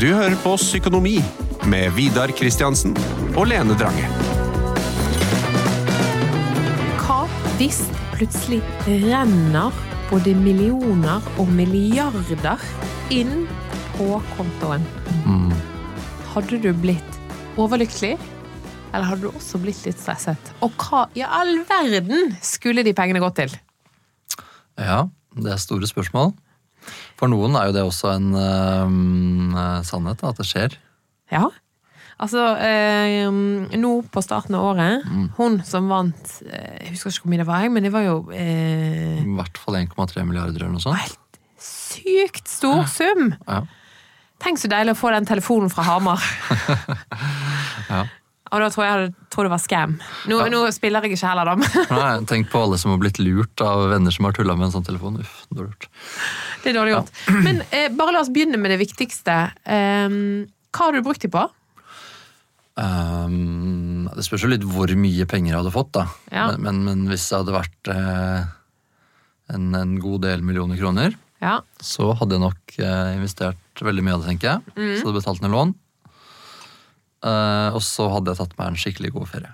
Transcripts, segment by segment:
Du hører på Psykonomi med Vidar Kristiansen og Lene Drange. Hva hvis plutselig renner både millioner og milliarder inn på kontoen? Hadde du blitt overlykkelig? Eller hadde du også blitt litt stresset? Og hva i all verden skulle de pengene gått til? Ja, det er store spørsmål. For noen er jo det også en uh, sannhet, at det skjer. Ja. Altså, eh, nå på starten av året, hun som vant eh, Jeg husker ikke hvor mye det var, men det var jo eh, I hvert fall 1,3 milliarder eller noe sånt. helt sykt stor sum! Ja. Tenk så deilig å få den telefonen fra Hamar. Ja. Og da tror jeg jeg tror det var scam. Nå, nå spiller jeg ikke heller, dem. Nei, tenk på alle som har blitt lurt av venner som har tulla med en sånn telefon. Uff, dårlig gjort. Det er dårlig gjort. Men eh, bare la oss begynne med det viktigste. Eh, hva har du brukt dem på? Um, det spørs jo litt hvor mye penger jeg hadde fått, da. Ja. Men, men, men hvis det hadde vært eh, en, en god del millioner kroner, Ja. så hadde jeg nok eh, investert veldig mye av det, tenker jeg. Mm. Så hadde jeg betalt ned lån. Uh, og så hadde jeg tatt meg en skikkelig god ferie.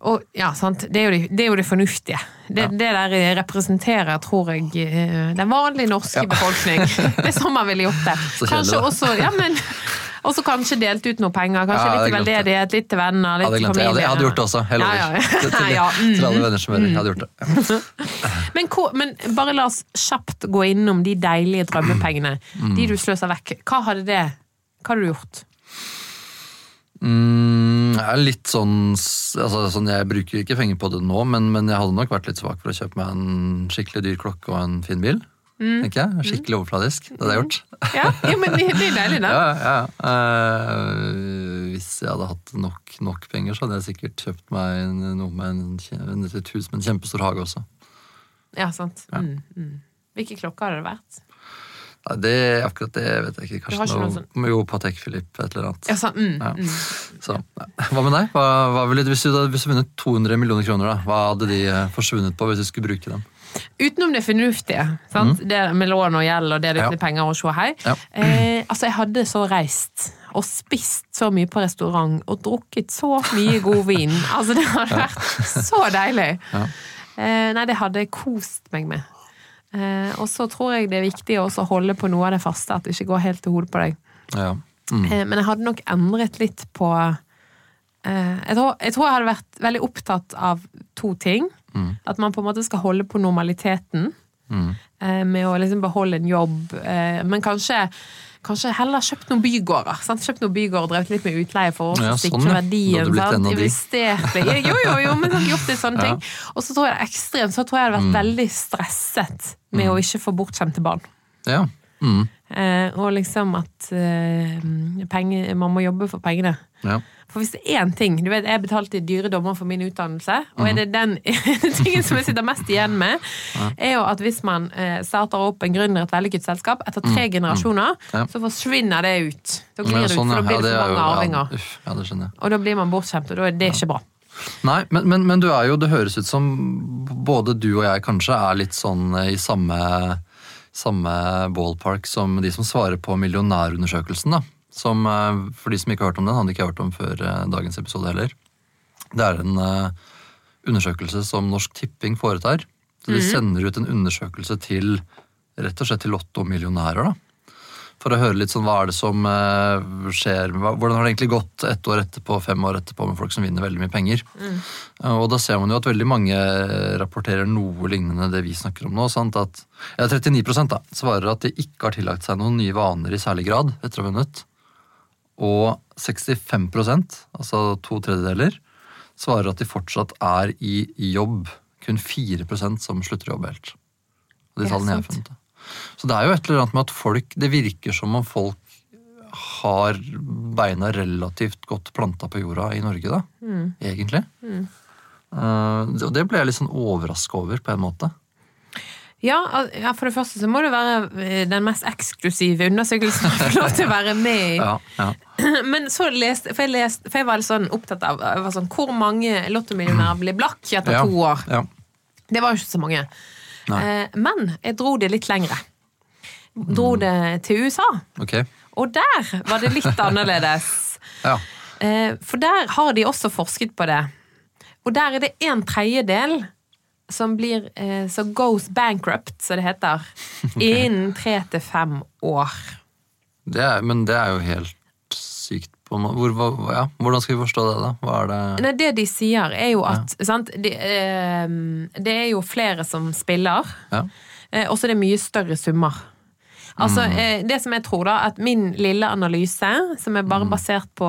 Og, ja, sant. Det er jo det, det, er jo det fornuftige. Det, det der representerer, tror jeg, eh, den vanlige norske befolkning. Det er sånn man ville gjort det. Kanskje også, ja, men også kanskje delt ut noe penger. Kanskje Ja, litt til veldedighet, litt til venner, litt til familie. Jeg hadde, jeg hadde gjort det også. Jeg Ja, lover. ja. Til, til, Ja, mm. til alle venner som hører. Jeg hadde gjort det. Men, hvor- men bare la oss kjapt gå innom de deilige drømmepengene. Mm. De du sløser vekk. Hva hadde det Hva hadde du gjort? Mm, jeg er litt sånn, altså, sånn Jeg bruker ikke penger på det nå, men, men jeg hadde nok vært litt svak for å kjøpe meg en skikkelig dyr klokke og en fin bil. Mm. tenker jeg. Skikkelig overfladisk. Det hadde jeg gjort. Ja, ja men det, er deilig, da. Ja, ja. Eh, hvis jeg hadde hatt nok, nok penger, så hadde jeg sikkert kjøpt meg en, noe med en, et hus med en kjempestor hage også. Ja, sant. Mm, mm. Hvilke klokker hadde det vært? Nei, det, akkurat det vet jeg ikke. Kanskje noe, noe Jo, Patek Philippe, et eller annet. Ja, sant. Mm, Ja. mm. Så, ja. Hva med deg? Hva, hva ville, hvis, du hadde, vunnet 200 millioner kroner, da, hva hadde de eh, forsvunnet på hvis du skulle bruke dem? Utenom det fornuftige, sant? det med lån og gjeld og det ut Mm. Ja. penger og se hei. Ja. Eh, altså, jeg hadde så reist og spist så mye på restaurant og drukket så mye god vin. Altså, det hadde vært så deilig. Ja. Eh, nei, det hadde jeg kost meg med. Eh, og så tror jeg det er viktig å holde på noe av det faste, at det ikke går helt til hodet på deg. Ja. Mm. Eh, men jeg hadde nok endret litt på eh, jeg, tror, jeg tror jeg hadde vært veldig opptatt av to ting. At man på en måte skal holde på normaliteten. Mm. eh, med å liksom beholde en jobb. eh, men kanskje, kanskje heller kjøpt noen bygårder. Sant? Kjøpt noen bygårder og drevet litt med utleie for å Ja, sikre sånn, verdien. Sant? Investert i Jo, jo, jo, men gjort litt sånne Ja. ting. Og så tror jeg det er ekstremt, så tror jeg det hadde vært Mm. veldig stresset med å ikke få bortskjemte barn. ja. Mm. Eh, og liksom at eh, penger, man må jobbe for pengene. ja. For hvis det er én ting Du vet, Jeg betalte dyre dommer for min utdannelse, og er det den tingen som jeg sitter mest igjen med, er jo at hvis man eh, starter opp en gründer, et vellykket selskap, etter tre generasjoner, Mhm. Ja. så forsvinner det ut. Da glir det ut, sånn, for da blir det for er mange arvinger. Og da blir man bortskjemt, og da er det ikke bra. Nei, men, men, men du er jo, det høres ut som både du og jeg kanskje er litt sånn i samme, samme ballpark som de som svarer på millionærundersøkelsen. da. Som, eh, for de som ikke har hørt om den, hadde ikke hørt om før eh, dagens episode heller. Det er en eh, undersøkelse som Norsk Tipping foretar. Så de sender ut en undersøkelse til rett og slett til lottomillionærer. da. For å høre litt sånn hva er det som eh, skjer, hvordan har det egentlig gått ett år etterpå, fem år etterpå med folk som vinner veldig mye penger. Mm. Og da ser man jo at veldig mange rapporterer noe lignende det vi snakker om nå. sant? At ja, 39 da, svarer at de ikke har tillagt seg noen nye vaner i særlig grad etter å ha vunnet. Og 65% altså to tredjedeler, svarer at de fortsatt er i jobb. Kun 4% som slutter å jobbe helt. Og de tallene jeg har funnet. Så det er jo et eller annet med at folk Det virker som om folk har beina relativt godt planta på jorda i Norge, da. Egentlig. Mm. og det ble jeg litt sånn overraska over, på en måte. Ja, for det første så må det være eh, den mest eksklusive undersøkelsen å få lov til å være med i. Ja, ja. Men så leste for jeg, leste, for jeg var litt sånn opptatt av sånn, hvor mange lottomillionærer blir blakk etter ja, to år. Ja. Det var jo ikke så mange. Nei. Eh, men jeg dro det litt lengre. Dro det til USA. Okay. Og der var det litt annerledes. Ja. Eh, For der har de også forsket på det. Og der er det en tredjedel som blir eh, Så goes bankrupt, som det heter. Innen tre til fem år. Det er, men det er jo helt sykt. Hvor, hva- ja, hvordan skal vi forstå det, da? Det Nei, det de sier, er jo at sant, det, eh, det er jo flere som spiller, Ja. eh, og så er det mye større summer. Altså, eh, det som jeg tror da, at min lille analyse, som er bare basert på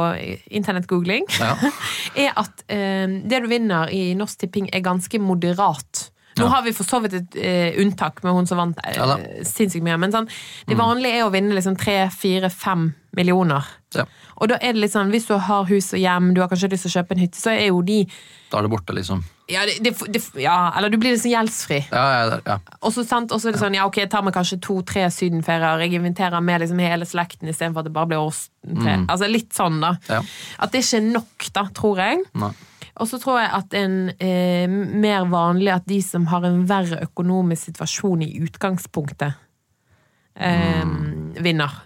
internettgoogling, Ja. er at eh, det du vinner i Norsk Tipping er ganske moderat. Nå har vi for så vidt et uh, unntak med hun som vant uh, sinnssykt mye, men sånn, det vanlige er å vinne liksom tre, fire, fem millioner. Ja. Og da er det litt sånn, hvis du har hus og hjem, du har kanskje lyst til å kjøpe en hytte, så er jo de Da er det borte, liksom. Ja, det, det, det, ja eller du blir liksom gjeldsfri. Ja, ja, ja. Og så er det sånn, ja ok, jeg tar meg kanskje to-tre sydenferier, jeg inviterer med liksom hele slekten istedenfor at det bare blir oss tre. Altså litt sånn, da. Ja. At det ikke er nok, da, tror jeg. Nei. Og så tror jeg at en eh, mer vanlig at de som har en verre økonomisk situasjon i utgangspunktet, eh, vinner.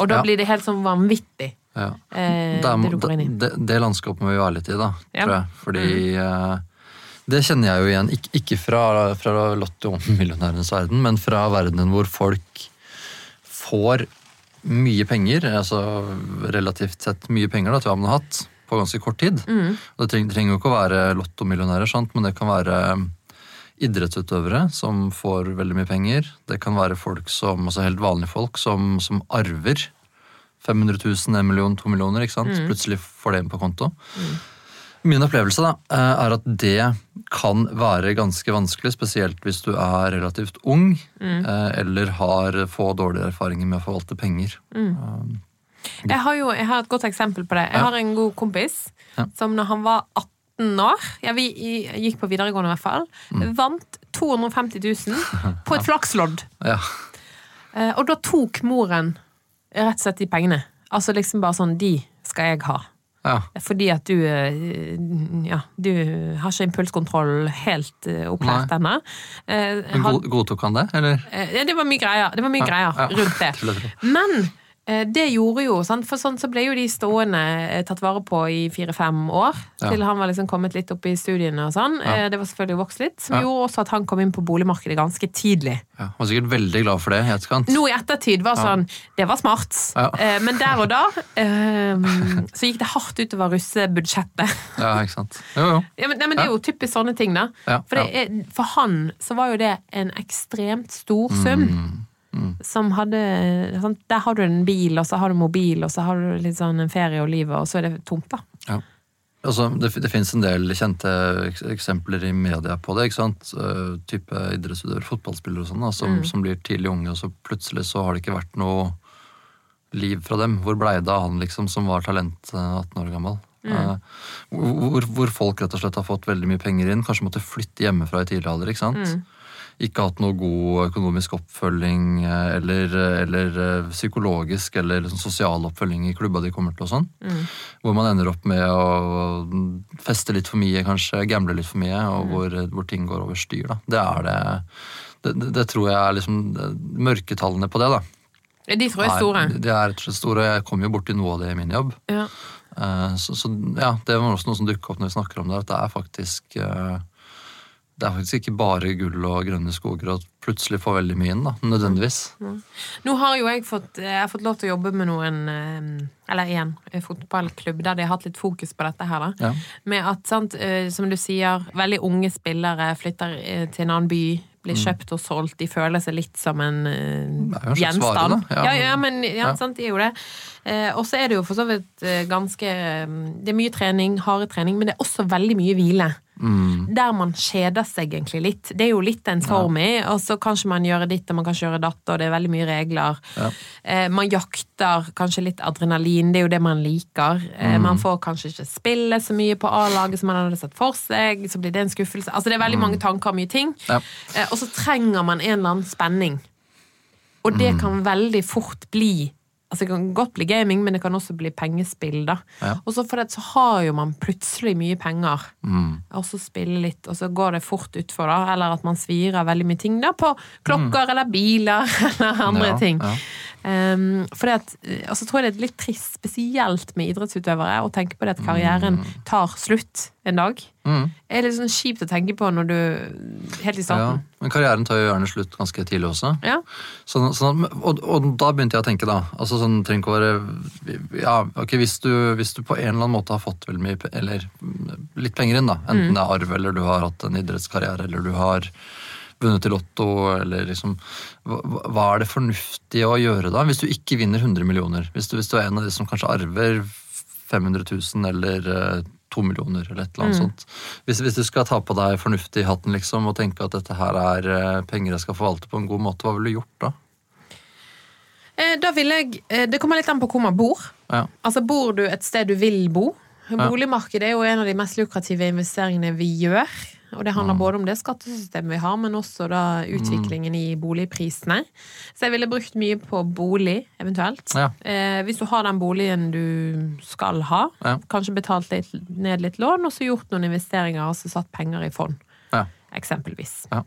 Og da Ja. blir det helt sånn vanvittig, Ja. eh, det, det du går inn i. Det, det landskapet må vi være litt i, da, Ja. tror jeg. Fordi eh, det kjenner jeg jo igjen, ikke, ikke fra, fra Lotto-millionærenes verden, men fra verdenen hvor folk får mye penger, altså relativt sett mye penger da, til hva man har hatt, på ganske kort tid. Mm. Det trenger, jo ikke å være lottomillionærer, sant? men det kan være um, idrettsutøvere som får veldig mye penger. Det kan være folk som, altså helt vanlige folk som, som arver 500 000, 1 million, 2 millioner. ikke sant? Plutselig får det inn på konto. Min opplevelse da, eh, er at det kan være ganske vanskelig, spesielt hvis du er relativt ung mm. eller har få dårlige erfaringer med å forvalte penger. Jeg har jo jeg har et godt eksempel på det. Jeg har en god kompis som når han var 18 år, ja, vi gikk på videregående i hvert fall, Mm. vant 250 000 på et flakslodd. Ja, Eh, Og da tok moren rett og slett de pengene. Altså liksom bare sånn, de skal jeg ha. ja. Fordi at du eh, Ja, du har ikke impulskontroll helt eh, opplært ennå. Eh, Men godtok han det, eller? Det var mye greier, det var mye greier ja. rundt det. Men det gjorde jo, sant? for sånn så ble jo de stående eh, tatt vare på i fire-fem år. Ja. Til han var liksom kommet litt opp i studiene og sånn. Ja. Eh, Det var selvfølgelig vokst litt. Som Ja. gjorde også at han kom inn på boligmarkedet ganske tidlig. Ja, var sikkert veldig glad for det i etterkant. Nå i ettertid var sånn Det var smart. Eh, Men der og da eh, så gikk det hardt utover russebudsjettet. Ja, ikke sant? Jo, jo. Ja, men, nei, men det er jo typisk sånne ting, da. For, det er, for han så var jo det en ekstremt stor sum. Som hadde sånn, Der har du en bil, og så har du mobil, og så har du litt sånn en ferie og livet, og så er det tomt, da. Ja. Altså, det, det finnes en del kjente eksempler i media på det. ikke sant? Uh, type idrettsutøvere, fotballspillere og sånn, som, som, som blir tidlig unge, og så plutselig så har det ikke vært noe liv fra dem. Hvor blei det av han liksom, som var talent eh, 18 år gammel? Eh, hvor, hvor folk rett og slett har fått veldig mye penger inn, kanskje måtte flytte hjemmefra i tidlig alder. ikke sant? Ikke hatt noe god økonomisk oppfølging eh, eller, eller eh, psykologisk eller liksom sosial oppfølging i klubba de kommer til. og sånn. Hvor man ender opp med å feste litt for mye, kanskje, gamble litt for mye, og hvor, hvor ting går over styr. Da. Det er det, det, det, det tror jeg er liksom mørketallene på det. da. De tror jeg er store. De er store. Jeg kom jo borti noe av det i min jobb. Ja. Eh, Så, så ja, det var også noe som dukket opp når vi snakker om det, at det er faktisk eh, det er faktisk ikke bare gull og grønne skoger og plutselig få veldig mye inn, da, nødvendigvis. Nå har jo jeg fått, jeg har fått lov til å jobbe med noen eh, Eller en fotballklubb der de har hatt litt fokus på dette her. da. Ja. Med at, sant, eh, som du sier, veldig unge spillere flytter eh, til en annen by, blir kjøpt og solgt, de føler seg litt som en eh, gjenstand. Ja. Ja, ja, men ja, Ja. sant, de er jo det. Eh, og så er det jo for så vidt eh, ganske eh, Det er mye trening, harde trening, men det er også veldig mye hvile. Mm. Der man kjeder seg egentlig litt. Det er jo litt en form i, og så kanskje man gjøre ditt og man kan gjøre datt, og det er veldig mye regler. Ja. Eh, man jakter kanskje litt adrenalin, det er jo det man liker. Eh, Mm. Man får kanskje ikke spille så mye på A-laget som man hadde sett for seg, så blir det en skuffelse. Altså det er veldig mange tanker og mye ting. Ja. Eh, og så trenger man en eller annen spenning. Og Mm. det kan veldig fort bli Altså Det kan godt bli gaming, men det kan også bli pengespill. da. Ja. Og så for det, så har jo man plutselig mye penger Mm. og så spille litt, og så går det fort utfor, da. Eller at man svirer veldig mye ting da på klokker eller biler eller andre Mm. Ja, ting. ja. Um, for det at, eh, altså, tror jeg det er litt trist, spesielt med idrettsutøvere, å tenke på det at karrieren tar slutt en dag. Mm. Det er litt sånn kjipt å tenke på når du Helt i starten. Ja, men karrieren tar jo gjerne slutt ganske tidlig også. Ja. Sånn, sånn, og, og da begynte jeg å tenke, da. Altså sånn, trenger ikke å være ja, ok, hvis, du, hvis du på en eller annen måte har fått mye Eller mm, litt penger inn, da. Enten det er arv, eller du har hatt en idrettskarriere, eller du har vunnet i Lotto, eller liksom hva, er det fornuftige å gjøre da, hvis du ikke vinner 100 millioner? Hvis du, hvis du er en av de som kanskje arver 500 000 eller to 2 millioner, eller et eller annet sånt. Hvis, hvis du skal ta på deg fornuftig i hatten liksom, og tenke at dette her er eh, penger jeg skal forvalte på en god måte, hva ville du gjort da? Eh, Da vil jeg eh, Det kommer litt an på hvor man bor. Ja. Altså, Bor du et sted du vil bo? Boligmarkedet er jo en av de mest lukrative investeringene vi gjør. Og det Mm. handler både om det skattesystemet vi har, men også da utviklingen i boligprisene. Så jeg ville brukt mye på bolig, eventuelt. Ja. Eh, hvis du har den boligen du skal ha, Ja. kanskje betalt litt, ned litt lån, og så gjort noen investeringer og så satt penger i fond. Ja. Eksempelvis. Ja.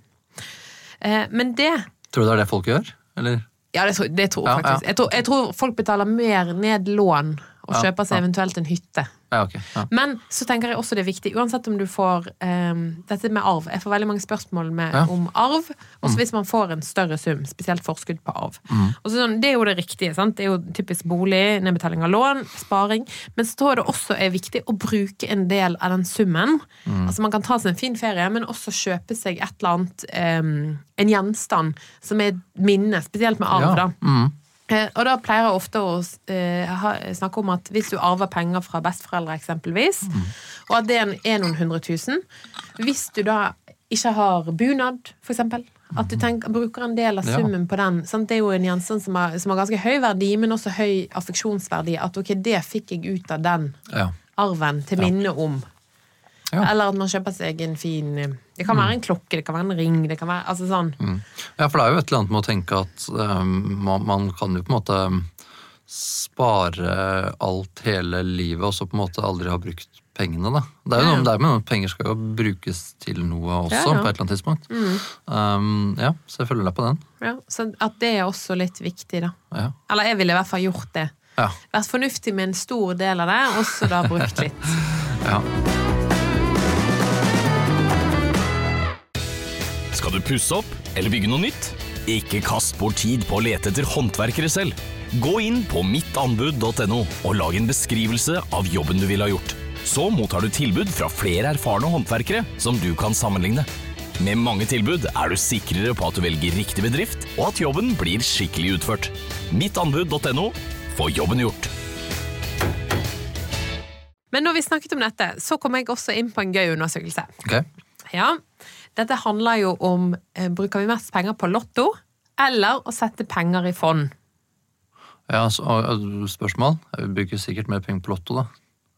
Eh, men det Tror du det er det folk gjør? Eller? ja, det tror, det tror faktisk. Jeg, tror, jeg tror folk betaler mer ned lån og kjøper seg eventuelt en hytte. Ja, okay. Ja. Men så tenker jeg også det er viktig, uansett om du får um, Dette med arv. Jeg får veldig mange spørsmål med, om arv. Også hvis man får en større sum, spesielt forskudd på arv. Mm. Sånn, det er jo det riktige. Sant? Det er jo typisk bolig, nedbetaling av lån, sparing. Men så tror jeg det også er viktig å bruke en del av den summen. Mm. Altså Man kan ta seg en fin ferie, men også kjøpe seg et eller annet um, En gjenstand som er et minne, spesielt med arv. Da Mm. Og da pleier jeg ofte å eh, snakke om at hvis du arver penger fra besteforeldre eksempelvis, og at det er- noen hundre tusen Hvis du da ikke har bunad, for eksempel, at du tenker, bruker en del av Ja. summen på den. Sant? Det er jo en gjenstand som som har ganske høy verdi, men også høy affeksjonsverdi. At ok, det fikk jeg ut av den ja. arven til minne om. Ja. Eller at man kjøper seg en fin eh, Det kan være en klokke, det kan være en ring, det kan være altså sånn. Ja, for det er jo et eller annet med å tenke at um, man, man kan jo på en måte um, spare alt hele livet, og så på en måte aldri ha brukt pengene, da. Det er jo Ja, noe, det er jo noe Penger skal jo brukes til noe også, Ja, ja. på et eller annet tidspunkt. Um, ja, så jeg følger deg på den. Ja, så at det er også litt viktig, da. Ja. Eller jeg ville i hvert fall gjort det. Ja. Vært fornuftig med en stor del av det, og så da brukt litt. ja. Skal du pusse opp eller bygge noe nytt? Ikke kast bort tid på å lete etter håndverkere selv. Gå inn på mittanbud.no og lag en beskrivelse av jobben du ville ha gjort. Så mottar du tilbud fra flere erfarne håndverkere som du kan sammenligne. Med mange tilbud er du sikrere på at du velger riktig bedrift, og at jobben blir skikkelig utført. Mittanbud.no få jobben gjort. Men når vi snakket om dette, så kom jeg også inn på en gøy undersøkelse. Ok. Ja, Dette handler jo om eh, bruker vi mest penger på Lotto eller å sette penger i fond. Ja, så, spørsmål? Vi bruker sikkert mer penger på Lotto, da.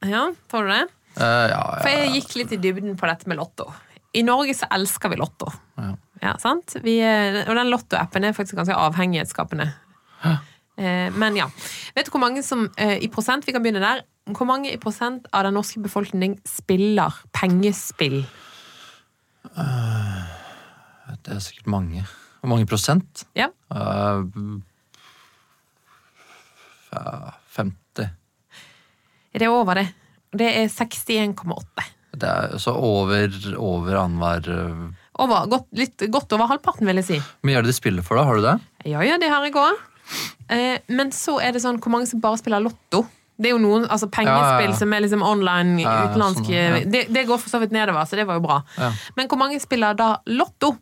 Ja, får du det? Eh, ja, For jeg gikk litt i dybden på dette med Lotto. I Norge så elsker vi Lotto. Ja. Ja, sant? Vi, er- og den Lotto-appen er faktisk ganske avhengighetsskapende. Eh, Men ja. Vet du hvor mange som eh, i prosent, vi kan begynne der, hvor mange i prosent av den norske befolkning spiller pengespill? Det er sikkert mange. Hvor mange prosent? Ja. Uh, 50. Det Er over det? Det er 61,8. Det er så over, over annenhver eh, Over, godt, litt, godt over halvparten, vil jeg si. Hvor mye er det de spiller for, da? Har du det? Ja, ja, det har jeg òg. Eh, men så er det sånn hvor mange som bare spiller Lotto. Det er jo noen altså pengespill Ja, ja, som er liksom online, utenlandske sånn, ja. det, det går for så vidt nedover, så det var jo bra. Men hvor mange spiller da Lotto?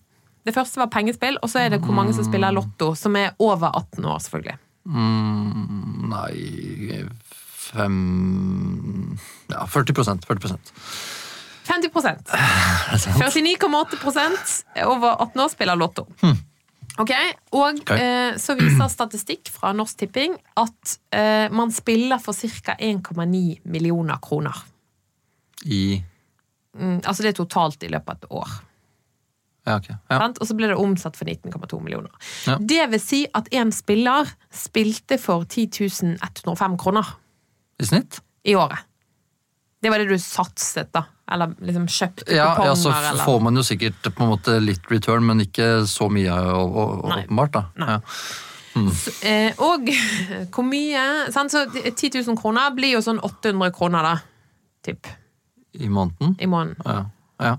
Det første var pengespill, og så er det hvor mange som spiller Mm. Lotto, som er over 18 år, selvfølgelig. Mm, nei Fem Ja, 40% 40% 50 Er det sant? 49,8 over 18 år spiller Lotto. Ok, Og okay. eh, så viser statistikk fra Norsk Tipping at eh, man spiller for ca. 1,9 millioner kroner. I Mm, altså det er totalt i løpet av et år. Ja, ok. Ja. Og så ble det omsatt for 19,2 millioner. Ja. Det vil si at én spiller spilte for 10 105 kroner I snitt? i året. Det var det du satset, da. Eller liksom kjøpt Ja, kuponger, ja, så eller får man jo sikkert på en måte litt return, men ikke så mye åpenbart, da. Ja. S- eh, og hvor mye sant? Så 10 000 kroner blir jo sånn 800 kroner, da. Typ. I måneden? I måneden. Ja. ja.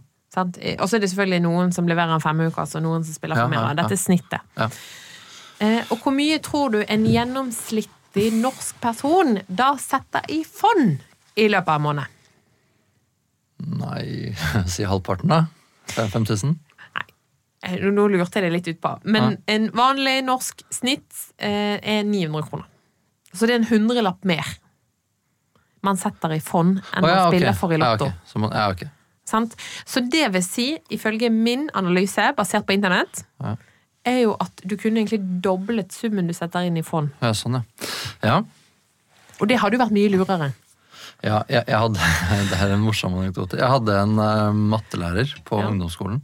Eh, Og så er det selvfølgelig noen som leverer en femukers, og noen som spiller Ja, for mer. ja, ja. Dette er snittet. Ja. Eh, og hvor mye tror du en gjennomsnittlig norsk person da setter i fond i løpet av en måned? Nei, si halvparten, da. 5000? Nei, Nå lurte jeg det litt ut på. Men en vanlig norsk snitt eh, er 900 kroner. Så det er en hundrelapp mer man setter i fond enn oh, ja, man spiller for i Lotto. Ja, okay. Man, ja, okay. Sant? Så det vil si, ifølge min analyse, basert på internett, Ja. er jo at du kunne egentlig doblet summen du setter inn i fond. Ja, sånn, ja. Ja, Og det hadde jo vært mye lurere. Ja jeg, jeg hadde, det er en morsom anekdote. Jeg hadde en uh, mattelærer på Ja. ungdomsskolen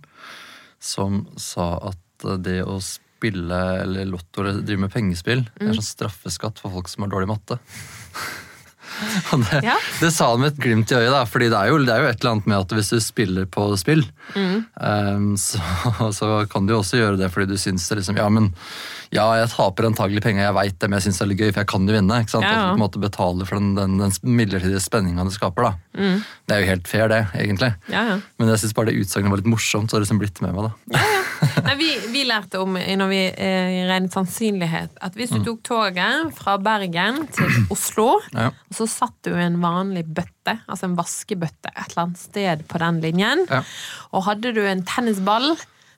som sa at eh, det å spille eller lotto eller drive med pengespill Mm. er sånn straffeskatt for folk som har dårlig matte. Det, Ja. det sa han med et glimt i øyet, da, fordi det er, jo, det er jo et eller annet med at hvis du spiller på spill, Mm. um, så, så kan du jo også gjøre det fordi du syns det liksom Ja, men ja, jeg taper antagelig penger, jeg veit det, men jeg syns det er litt gøy, for jeg kan jo vinne. ikke sant? Ja, ja. At du på en måte betaler for den, den, den midlertidige spenninga det skaper. da. Mm. Det er jo helt fair, det, egentlig. Ja, ja. Men jeg syns bare det utsagnet var litt morsomt, så har det liksom blitt med meg. da. Nei, vi, vi lærte om når vi eh, regnet sannsynlighet, at hvis du tok toget fra Bergen til Oslo, og så satt du i en vanlig bøtte, altså en vaskebøtte, et eller annet sted på den linjen, Ja. og hadde du en tennisball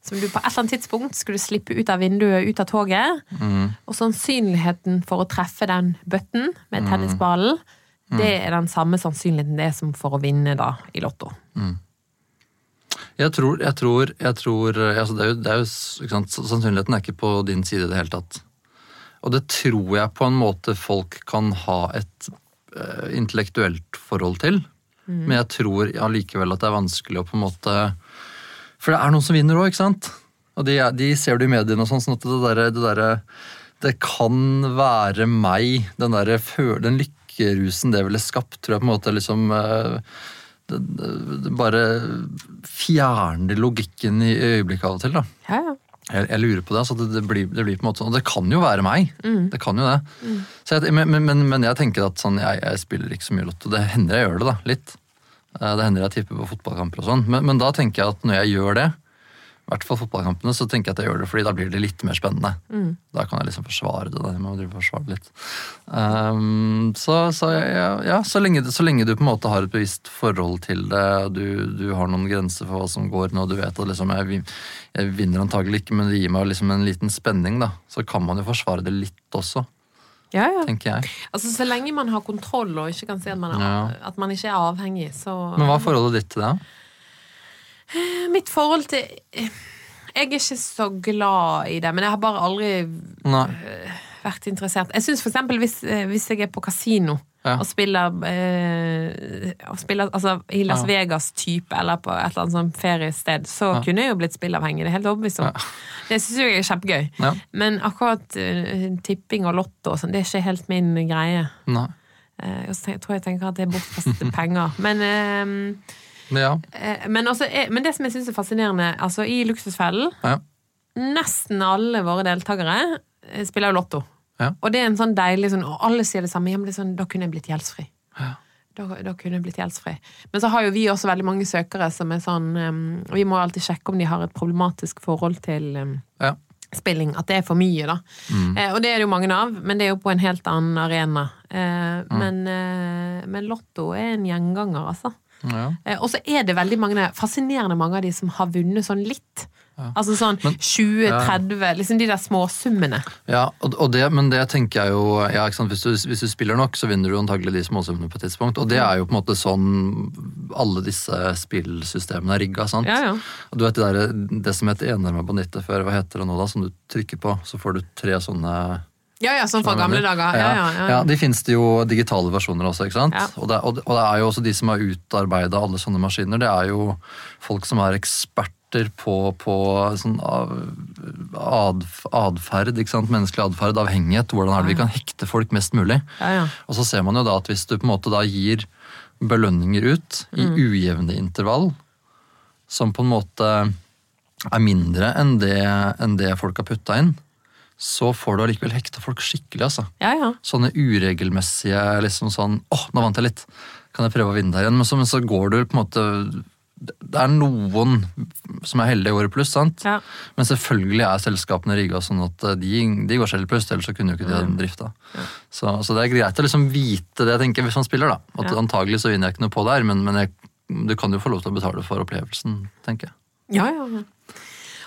som du på et eller annet tidspunkt skulle slippe ut av vinduet ut av toget, og sannsynligheten for å treffe den bøtten med tennisballen, det er den samme sannsynligheten det er som for å vinne da i Lotto. Jeg tror, jeg tror, jeg tror altså det er jo, det er jo, Sannsynligheten er ikke på din side i det hele tatt. Og det tror jeg på en måte folk kan ha et uh, intellektuelt forhold til. Men jeg tror allikevel at det er vanskelig å på en måte For det er noen som vinner òg, ikke sant? Og de, de ser du i mediene og sånn, sånn at det derre det, derre- det kan være meg, den derre den lykkerusen det ville skapt, tror jeg på en måte liksom eh, det, det, bare fjerner logikken i øyeblikket av og til. da. Ja, ja. Jeg, jeg lurer på det. altså det, det, blir, det blir på en måte sånn, Og det kan jo være meg. Det kan jo det. Så jeg, men, men, men- men jeg tenker at sånn, jeg, jeg spiller ikke så mye lotto. Det hender jeg gjør det, da. Litt. Eh, Det hender jeg tipper på fotballkamper og sånn. Men, men da tenker jeg at når jeg gjør det, i hvert fall fotballkampene, så tenker jeg at jeg gjør det fordi da blir det litt mer spennende. Da kan jeg liksom forsvare det. Jeg må drive forsvare litt. Um, så så, ja, ja, så, lenge, så lenge du på en måte har et bevisst forhold til det, du, du har noen grenser for hva som går nå, du vet at liksom, jeg, jeg vinner antagelig ikke, men det gir meg liksom en liten spenning, da. Så kan man jo forsvare det litt også, ja, ja. tenker jeg. Altså, Så lenge man har kontroll og ikke kan si at man er, Ja. at man ikke er avhengig, så Men hva er forholdet ditt til det? Mitt forhold til Jeg er ikke så glad i det, men jeg har bare aldri Nei. Vært interessert. Jeg synes for eksempel hvis, eh, hvis jeg er på kasino Ja. og spiller, eh, og spiller altså, i Las Ja. Vegas-type eller på et eller annet sånn feriested, så Ja. kunne jeg jo blitt spillavhengig. Det er helt overbevist om. Det syns jeg er kjempegøy. Men akkurat uh, tipping og lotto og sånn, det er ikke helt min greie. Nei. Uh, jeg tror jeg tenker at det er bortkastede penger. Men uh, ja. Eh, Men, også men det som jeg syns er fascinerende, altså i Luksusfellen ja. Nesten alle våre deltakere eh, spiller jo Lotto. Ja. Og det er en sånn deilig sånn, og alle sier det samme. Ja, men det er sånn, da kunne jeg blitt gjeldsfri. Ja. Da, da kunne jeg blitt gjeldsfri. Men så har jo vi også veldig mange søkere som er sånn um, Vi må alltid sjekke om de har et problematisk forhold til um, Ja. spilling. At det er for mye, da. Eh, og det er det jo mange av, men det er jo på en helt annen arena. Eh, men, eh, men Lotto er en gjenganger, altså. ja. Eh, Og så er det veldig mange, fascinerende mange av de som har vunnet sånn litt. Altså sånn 20-30, liksom de der småsummene. Ja, og, det, men det tenker jeg jo ja? Hvis, du, hvis du spiller nok, så vinner du antagelig de småsummene på et tidspunkt. Og det er jo på en måte sånn alle disse spillsystemene er rigga. sant? Ja, ja. Du vet det, der, det som het enarma banditter før, hva heter det nå da? Som du trykker på, så får du tre sånne Ja, ja, sånn fra gamle dager. Ja, ja, ja. ja, De fins det jo digitale versjoner også, ikke sant? Ja. Og, det, og, det, og det er jo også de som har utarbeida alle sånne maskiner, det er jo folk som er eksperter på, på sånn atferd, menneskelig atferd, avhengighet. Hvordan er det vi kan hekte folk mest mulig? Ja, ja. Og så ser man jo da at hvis du på en måte da gir belønninger ut i Mm. ujevne intervall, som på en måte er mindre enn det, enn det folk har putta inn, så får du allikevel hekta folk skikkelig, altså. Ja, ja. Sånne uregelmessige liksom sånn åh, nå vant jeg litt. Kan jeg prøve å vinne der igjen? Men så, men så går du på en måte Det er noen som er heldige i året pluss, sant? Ja. Men selvfølgelig er selskapene rigga sånn at eh, de, de går selv i pluss, ellers så kunne jo ikke de Mm. ha drifta. Så, så det er greit å liksom vite det, jeg tenker, hvis man spiller, da. At Ja. antagelig så vinner jeg ikke noe på der, men, men jeg, du kan jo få lov til å betale for opplevelsen, tenker jeg. Ja, ja, ja.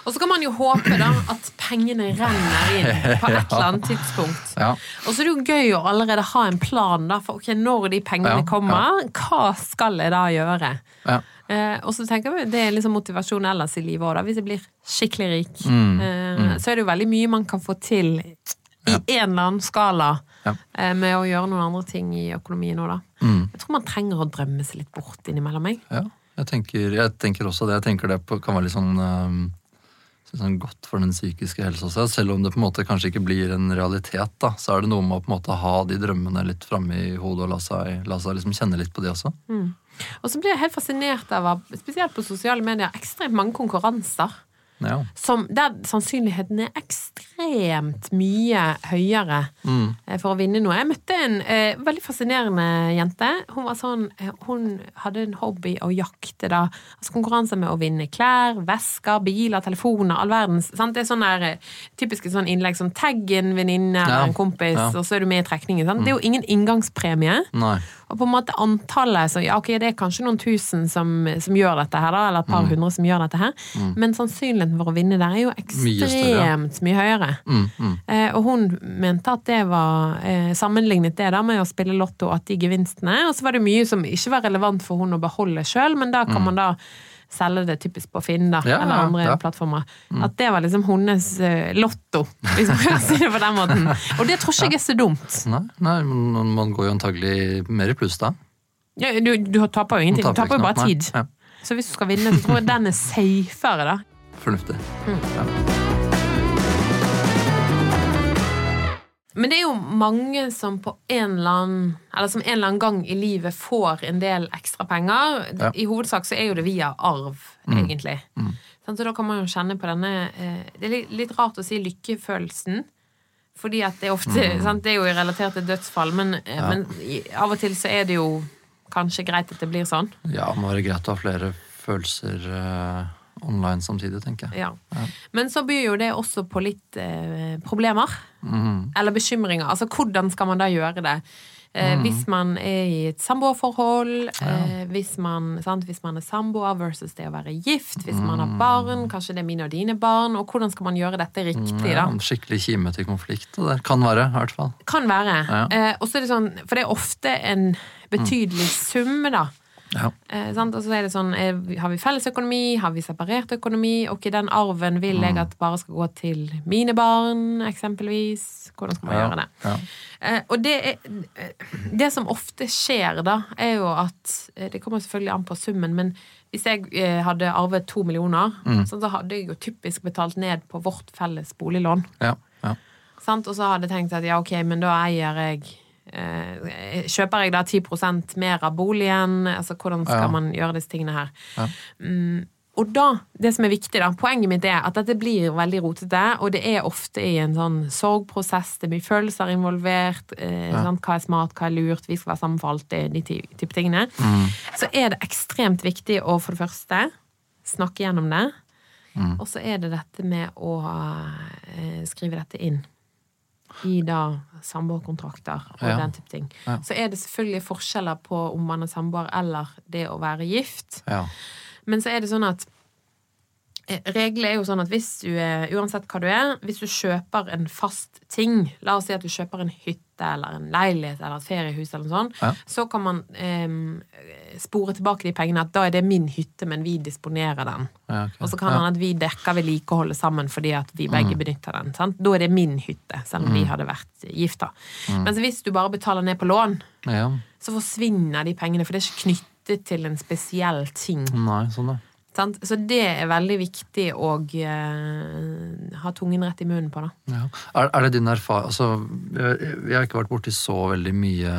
Og så kan man jo håpe da at pengene renner inn på et eller annet tidspunkt. Ja. Og så er det jo gøy å allerede ha en plan da, for ok, når de pengene Ja, kommer, hva skal jeg da gjøre? Ja. Eh, og så tenker jeg Det er liksom motivasjon ellers i livet òg, hvis jeg blir skikkelig rik. Mm, Eh, Så er det jo veldig mye man kan få til i en eller annen skala Ja. eh, med å gjøre noen andre ting i økonomien òg, da. Mm. Jeg tror man trenger å drømme seg litt bort innimellom. Jeg. Ja, jeg tenker, jeg tenker også det. Jeg tenker det på, kan være litt sånn, øhm, sånn godt for den psykiske helse også. Selv om det på en måte kanskje ikke blir en realitet, da, så er det noe med å på en måte ha de drømmene litt framme i hodet og la seg, la seg liksom kjenne litt på de også. Og så blir jeg helt fascinert av, spesielt på sosiale medier, ekstremt mange konkurranser. Ja. Som, der sannsynligheten er ekstremt mye høyere Mm. eh, for å vinne noe. Jeg møtte en eh, veldig fascinerende jente. Hun var sånn, hun hadde en hobby å jakte, da. Altså konkurranser med å vinne klær, vesker, biler, telefoner, all verdens. Sant? Det er sånn der, eh, typiske sånn innlegg som tagg en venninne Ja, eller en kompis, ja. og så er du med i trekningen. Sant? Det er jo ingen inngangspremie. Nei. Og på en måte antallet så, ja, ok, Det er kanskje noen tusen som, som gjør dette her, da, eller et Mm. par hundre som gjør dette her. Men sannsynligheten for å vinne der er jo ekstremt mye høyere. Mm, mm. Eh, og hun mente at det var eh, sammenlignet det da med å spille lotto, at de gevinstene Og så var det mye som ikke var relevant for hun å beholde sjøl, men da kan man da selge det typisk på Finn da, Mm. Ja, eller andre ja. Mm. plattformer. At det var liksom hennes eh, lotto, hvis man kan si det på den måten. Og det tror ikke jeg er så dumt. Nei, nei, man går jo antagelig mer i pluss da. Ja, du, du taper jo ingenting, du taper jo bare. Tid. Ja, Så hvis du skal vinne, så tror jeg den er safere, da. fornuftig. Men det er jo mange som på en eller annen Eller som en eller annen gang i livet får en del ekstra penger. Ja. I hovedsak så er jo det via arv, egentlig. Mm. Så da kan man jo kjenne på denne eh, Det er litt, rart å si lykkefølelsen. Fordi at det er ofte sant, Det er jo relatert til dødsfall, men, ja. men av og til så er det jo kanskje greit at det blir sånn. Ja, må være greit å ha flere følelser eh, online samtidig, tenker jeg. Ja. Men så byr jo det også på litt eh, problemer. Mm. Eller bekymringer. Altså hvordan skal man da gjøre det? Eh, Hvis man er i et samboerforhold, eh, hvis, man, sant, hvis man er samboer versus det å være gift, hvis man har barn, kanskje det er mine og dine barn, og hvordan skal man gjøre dette riktig, Ja, da? en skikkelig kime til konflikt. Det der kan være, i hvert fall. Kan være. Ja. Eh, og så er det sånn, for det er ofte en betydelig sum, da. Ja. Eh, sant? Og så er det sånn, er, Har vi felles økonomi? Har vi separert økonomi? I den arven vil jeg at bare skal gå til mine barn, eksempelvis. Hvordan skal man Ja. gjøre det? Ja. Eh, og det, er, eh, det som ofte skjer, da, er jo at eh, Det kommer selvfølgelig an på summen, men hvis jeg eh, hadde arvet to millioner, så hadde jeg jo typisk betalt ned på vårt felles boliglån. Ja. Ja. Sant? Og så hadde jeg tenkt at ja, ok, men da eier jeg eh, Kjøper jeg da 10 mer av boligen? Altså, hvordan skal Ja. man gjøre disse tingene her? Ja. Mm, og da, det som er viktig da, poenget mitt er at dette blir veldig rotete, og det er ofte i en sånn sorgprosess, det mye følelser involvert, eh, sant? hva er smart, hva er lurt, vi skal være sammen for alltid, de type tingene. Så er det ekstremt viktig å for det første snakke gjennom det, og så er det dette med å eh, skrive dette inn i da samboerkontrakter og Ja. den type ting. Ja. Så er det selvfølgelig forskjeller på om man er samboer eller det å være gift. Ja. Men så er det sånn at Reglene er jo sånn at hvis du er, uansett hva du er, hvis du kjøper en fast ting, la oss si at du kjøper en hytte eller en leilighet eller et feriehus eller noe sånt, Ja. så kan man eh, spore tilbake de pengene at da er det min hytte, men vi disponerer den. Ja, okay. Og så kan ja. man at vi dekker vedlikeholdet sammen fordi at vi begge Mm. benytter den. Sant? Da er det min hytte, selv om vi hadde vært gifta. Mm. Mens hvis du bare betaler ned på lån, ja. så forsvinner de pengene, for det er ikke knyttet til en spesiell ting. Nei, sånn da. Sant? Så det er veldig viktig å uh, ha tungen rett i munnen på, da. Ja. Er, er det din erfaring altså, jeg, jeg har ikke vært borti så veldig mye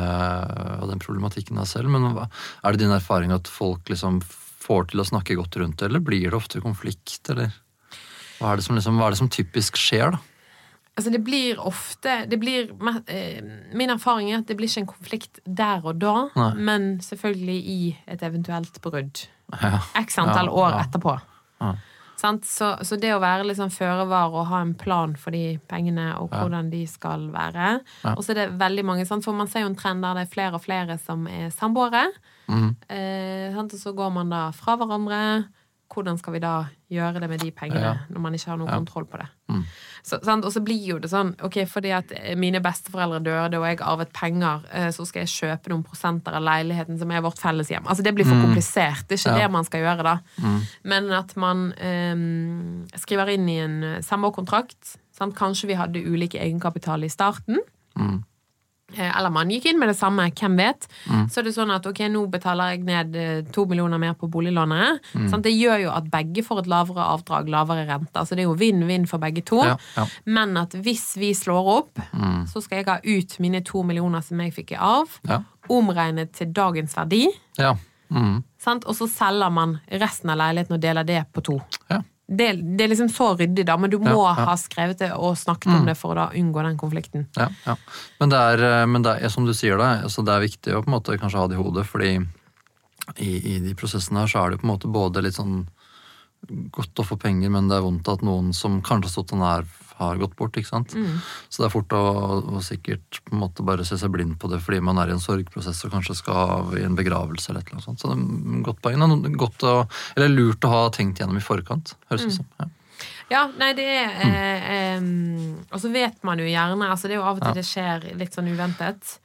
av den problematikken da selv, men er det din erfaring at folk liksom får til å snakke godt rundt det, eller blir det ofte konflikt, eller? Hva er det som, liksom, er det som typisk skjer, da? Altså det blir ofte det blir, eh, Min erfaring er at det blir ikke en konflikt der og da, Nei. men selvfølgelig i et eventuelt brudd. X antall år etterpå. Så, så det å være liksom føre var og ha en plan for de pengene og hvordan de skal være. Og så er det veldig mange, sant? for man ser jo en trend der det er flere og flere som er samboere. Mm. Eh. Og så går man da fra hverandre. Hvordan skal vi da gjøre det med de pengene Ja. når man ikke har noe Ja. kontroll på det? Mm. Så, sant? Og så blir jo det sånn, ok, fordi at mine besteforeldre døde og jeg arvet penger, eh, så skal jeg kjøpe noen prosenter av leiligheten som er vårt felles hjem. Altså det blir for Mm. komplisert. Det er ikke Ja. det man skal gjøre da. Mm. Men at man eh, skriver inn i en eh, samboerkontrakt. Kanskje vi hadde ulik egenkapital i starten. Mm. Eh, Eller man gikk inn med det samme, hvem vet. Mm. Så er det sånn at ok, nå betaler jeg ned eh, to millioner mer på boliglånet. Mm. Sant? Det gjør jo at begge får et lavere avdrag, lavere rente. Så det er jo vinn-vinn for begge to. Ja, ja. Men at hvis vi slår opp, Mm. så skal jeg ha ut mine to millioner som jeg fikk i arv, Ja. omregnet til dagens verdi. ja. Mm. Sant? Og så selger man resten av leiligheten og deler det på to. Ja. Det, det er liksom så ryddig, da, men du må Ja, ja. ha skrevet det og snakket om det for å da unngå den konflikten. Ja, ja. Men, det er, eh, men det er, som du sier, det, altså det er viktig å på en måte kanskje ha det i hodet, fordi i, i de prosessene her så er det på en måte både litt sånn godt å få penger, men det er vondt at noen som kanskje har stått deg nær, har gått bort. ikke sant? Så det er fort å, å sikkert på en måte bare se seg blind på det fordi man er i en sorgprosess og kanskje skal i en begravelse eller noe sånt. Så det er godt poeng. Godt å, eller lurt å ha tenkt gjennom i forkant, høres det ut som. Ja. Ja, nei, det er eh, eh, Og så vet man jo gjerne altså Det er jo av og til det skjer litt sånn uventet.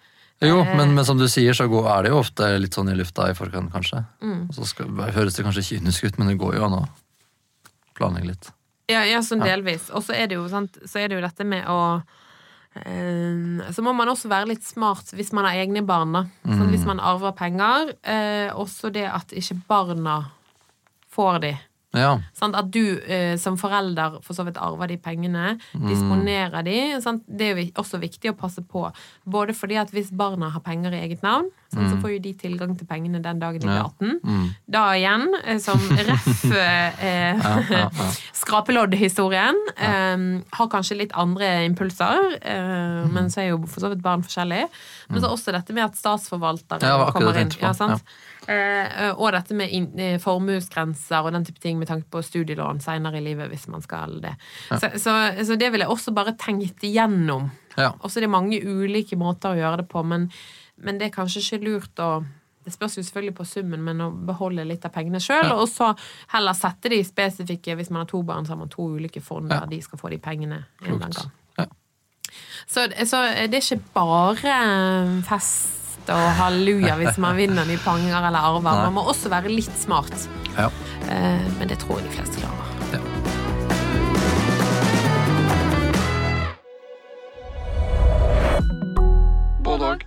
Jo, Eh. men, men som du sier, så går, er det jo ofte litt sånn i lufta i forkant, kanskje. Mm. Og så skal, høres det kanskje kynisk ut, men det går jo an å planlegge litt. Ja, ja sånn delvis. Og så er det jo, sant, så er det jo dette med å eh, Så må man også være litt smart hvis man har egne barn, da. Sånn, hvis man arver penger. Eh, også det at ikke barna får de. Ja. Sant? At du eh, som forelder for så vidt arver de pengene, disponerer de. Sant? Det er jo også viktig å passe på. Både fordi at hvis barna har penger i eget navn, sant, så får jo de tilgang til pengene den dagen de blir Ja. 18. Mm. Da igjen, eh, som ref eh, Ja, ja, ja. eh, har kanskje litt andre impulser, eh, men så er jo for så vidt barn forskjellige. Men så også dette med at statsforvaltere kommer inn. Ja, sant? Eh, og dette med eh, formuesgrenser og den type ting med tanke på studielån senere i livet, hvis man skal det. Så, så, så det ville jeg også bare tenkt igjennom. Ja. Og så er det mange ulike måter å gjøre det på, men, men det er kanskje ikke lurt å det spørs jo selvfølgelig på summen, men å beholde litt av pengene sjøl. Ja. Og så heller sette de spesifikke Hvis man har to barn, så har man to ulike fond Ja. der de skal få de pengene en gang. Ja. Så, så det er ikke bare fest og halleluja hvis man vinner nye panger eller arver. Man må også være litt smart. Ja. Eh, men det tror jeg de fleste klarer. Ja. Både og.